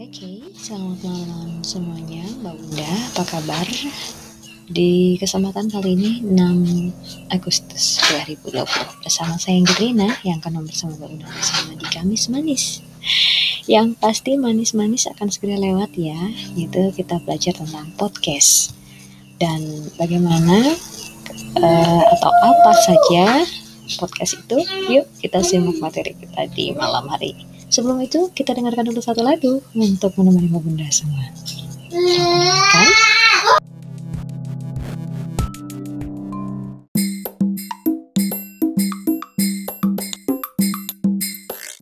Oke, selamat malam semuanya, Mbak Bunda, apa kabar? Di kesempatan kali ini 6 Agustus 2020 bersama saya Gerina yang akan bersama Mbak Bunda bersama di Kamis Manis. Yang pasti manis-manis akan segera lewat ya, Itu kita belajar tentang podcast dan bagaimana uh, atau apa saja podcast itu. Yuk kita simak materi kita di malam hari. Sebelum itu, kita dengarkan dulu satu lagu untuk menemani Bunda semua. Selamat